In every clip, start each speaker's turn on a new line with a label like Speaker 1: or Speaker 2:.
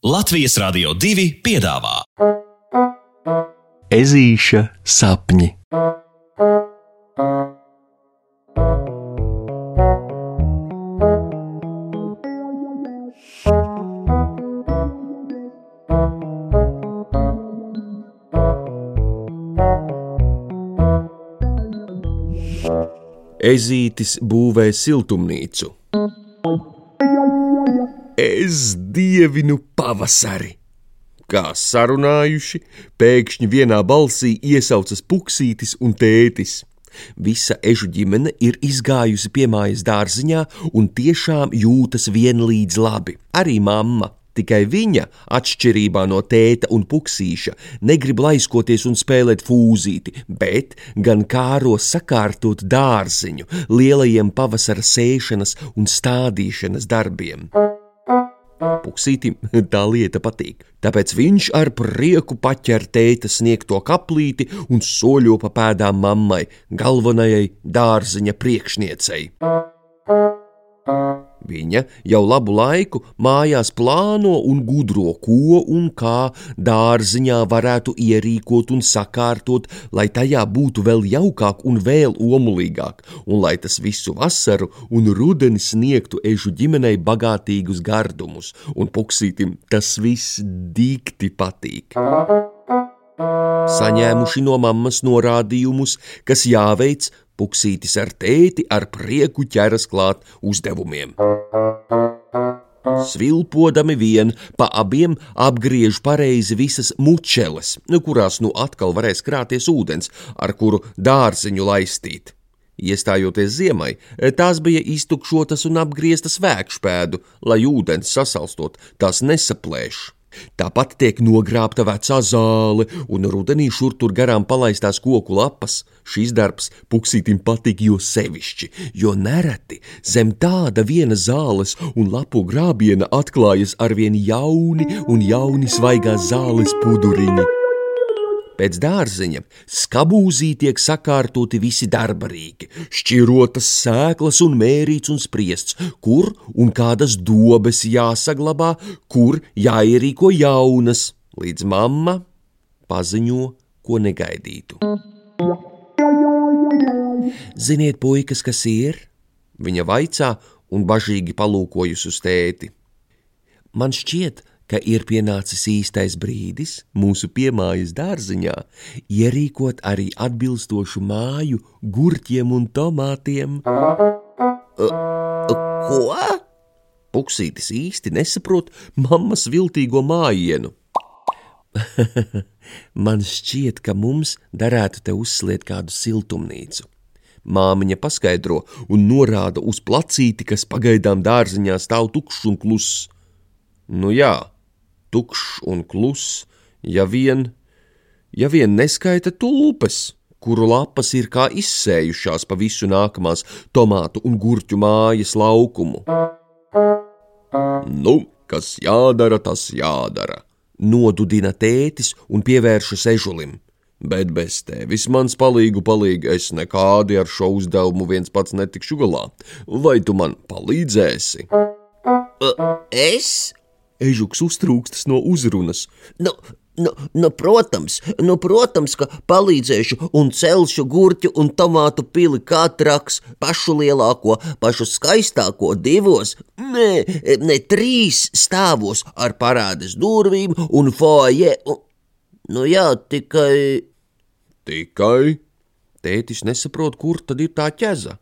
Speaker 1: Latvijas Rādio 2 piedāvā
Speaker 2: Ezīša sapņi.
Speaker 3: Ezītis būvē siltumnīcu. Es dievinu pavasari! Kā sarunājuši, pēkšņi vienā balsī iesaucas puksītis un tētis. Visa ežu ģimene ir izgājusi piemājas dārziņā un tiešām jūtas vienlīdz labi. Arī mamma. Tikai viņa, atšķirībā no tēta un puksīša, negrib laiskoties un spēlēt fūzīti, bet gan kāro sakārtot dārziņu lielajiem pavasara sēšanas un stādīšanas darbiem. Puksītim tā lieta patīk, tāpēc viņš ar prieku paķer tēta sniegto kaplīti un soļo pa pēdām mammai, galvenajai dārziņa priekšniecei. Viņa jau labu laiku mājās plāno un gudro, ko un kā dārziņā varētu ierīkot un sakārtot, lai tajā būtu vēl jaukāk un vēl omulīgāk, un lai tas visu vasaru un rudeni sniegtu ežu ģimenei bagātīgus gardumus, un puksītim tas viss dikti patīk. Saņēmuši no mammas norādījumus, kas jāveic, puksītis ar tēti ar prieku ķeras klāt uzdevumiem. Svilpodami vien pa abiem apgriež pareizi visas mučeles, kurās nu atkal varēs krāties ūdens, ar kuru dārziņu laistīt. Iestājoties ziemai, tās bija iztukšotas un apgrieztas vēkšpēdu, lai ūdens sasalstot, tās nesaplēš. Tāpat tiek nogrābta vecā zāle un rudenī šur tur garām palaistās koku lapas. Šis darbs puksītim patīk jo sevišķi, jo nereti zem tāda viena zāles un lapu grābiena atklājas arvien jauni un jauni svaigās zāles puduriņi. Pēc dārziņa skabūzī tiek sakārtoti visi darbarīgi, šķirotas sēklas un mērīts un spriests, kur un kādas dobes jāsaglabā, kur jāierīko jaunas, līdz mamma paziņo, ko negaidītu. Ziniet, puikas, kas ir? Viņa vaicā un bažīgi palūkojas uz tēti. Man šķiet, ka ir pienācis īstais brīdis mūsu piemājas dārziņā ierīkot arī atbilstošu māju gurķiem un tomātiem. Ko? Puksītis īsti nesaprot mammas viltīgo mājienu. Man šķiet, ka mums derētu te uzsliet kādu siltumnīcu. Māmiņa paskaidro un norāda uz placīti, kas pagaidām dārziņā stāv tukšs un kluss. Nu jā, tukšs un kluss, ja vien, ja vien neskaita tulpes, kuru lapas ir kā izsējušās pa visu nākamās tomātu un gurķu mājas laukumu. Nu, kas jādara, tas jādara, nodudina tētis un pievēršas ežulim. Bet bez tevis mans palīgu palīgi es nekādi ar šo uzdevumu viens pats netikšu galā. Vai tu man palīdzēsi?
Speaker 4: Es?
Speaker 3: Ežuks uztrūkstas no uzrunas.
Speaker 4: Nu, nu, nu, protams, nu, protams, ka palīdzēšu un celšu gurķu un tomātu pili kā traks, pašu lielāko, pašu skaistāko divos, ne, ne trīs stāvos ar parādes durvīm un foje. Un, nu jā, tikai.
Speaker 3: Tikai? Tētis nesaprot, kur tad ir tā ķeza.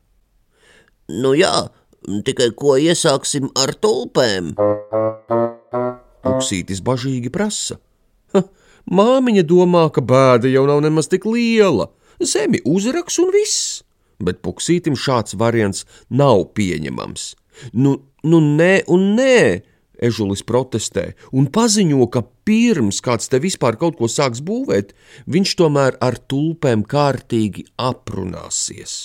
Speaker 4: Nu jā, tikai ko iesāksim ar tulpēm?
Speaker 3: Puksītis bažīgi prasa. Ha, māmiņa domā, ka bēda jau nav nemaz tik liela. Zemi uzraks un viss. Bet puksītim šāds variants nav pieņemams. Nu, nu nē, un nē, Ežulis protestē un paziņo, ka pirms kāds te vispār kaut ko sāks būvēt, viņš tomēr ar tulpēm kārtīgi aprunāsies.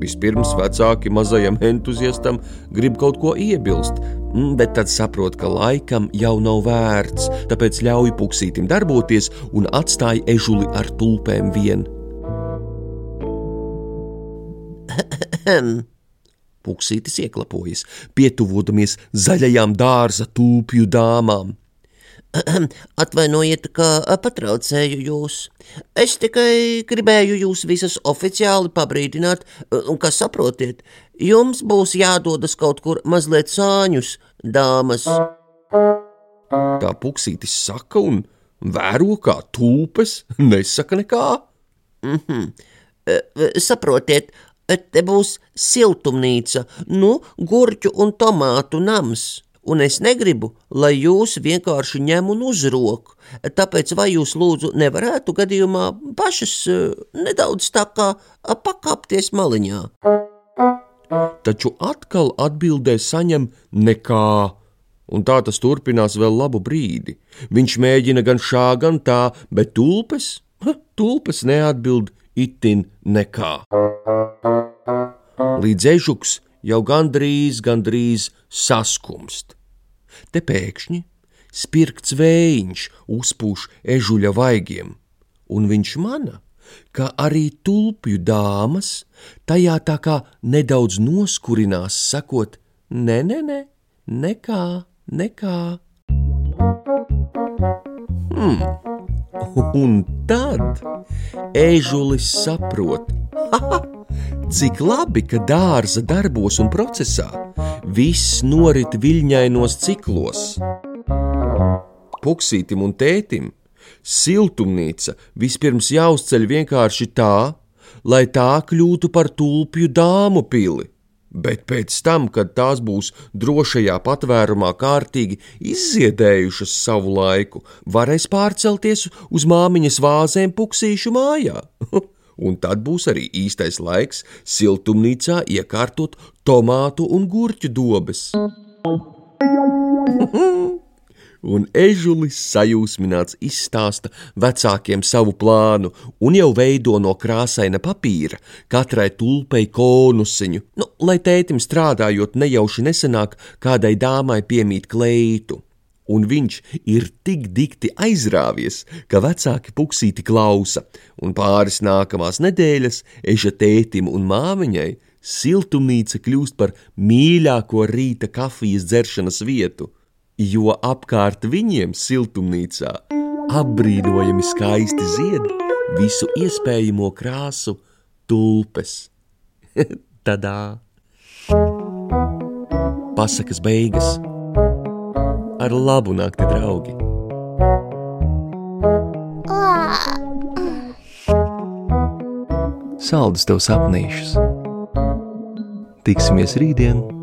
Speaker 3: Vispirms vecāki mazajam entuziastam grib kaut ko iebilst, mm, bet tad saprot, ka laikam jau nav vērts, tāpēc ļauj puksītim darboties un atstāja ežuli ar tulpēm vien. Puksītis ieklapojas, pietuvodamies zaļajām dārza tūpju dāmām.
Speaker 4: Atvainojiet, ka patraucēju jūs. Es tikai gribēju jūs visas oficiāli pabrīdināt, un kā saprotiet, jums būs jādodas kaut kur mazliet sāņus, dāmas.
Speaker 3: Tā puksītis saka un vēro kā tulpes, nesaka nekā.
Speaker 4: Mm -hmm. Saprotiet, te būs siltumnīca, nu, gurķu un tomātu nams un es negribu, lai jūs vienkārši ņem un uzrok. Tāpēc vai jūs lūdzu nevarētu gadījumā pašas uh, nedaudz tā kā pakāpties maliņā?
Speaker 3: Taču atkal atbildē saņem nekā. Un tā tas turpinās vēl labu brīdi. Viņš mēģina gan šā, gan tā, bet tulpes, ha, tulpes neatbild itin nekā. Līdz ežuks jau gandrīz, gandrīz saskumst. Te pēkšņi spirgts vējiņš uzpūš ežuļa vaigiem, un viņš mana, ka arī tulpju dāmas tajā tā kā nedaudz noskurinās, sakot: Nē, nē, nē, nekā, nekā. Hmm. Un tad ežulis saprot, ha, cik labi, ka dārza darbos un procesā viss norit viļņainos ciklos. Puksītim un tētim siltumnīca vispirms jāuzceļ vienkārši tā, lai tā kļūtu par tulpju dāmu pili. Bet pēc tam, kad tās būs drošajā patvērumā kārtīgi izziedējušas savu laiku, varēs pārcelties uz māmiņas vāzēm puksīšu mājā. un tad būs arī īstais laiks siltumnīcā iekārtot tomātu un gurķu dobes. un ežulis sajūsmināts izstāsta vecākiem savu plānu un jau veido no krāsaina papīra katrai tulpei konusiņu, nu, lai tētim strādājot nejauši nesenāk kādai dāmai piemīt kleitu un viņš ir tik dikti aizrāvies, ka vecāki puksīti klausa, un pāris nākamās nedēļas eža tētim un māmiņai siltumnīca kļūst par mīļāko rīta kafijas dzeršanas vietu, jo apkārt viņiem siltumnīcā apbrīnojami skaisti zied visu iespējamo krāsu tulpes. Tadā! Pasakas beigas! Ar labu nakti, draugi!
Speaker 2: Saldus tev sapnīšus! Tiksimies rītdien!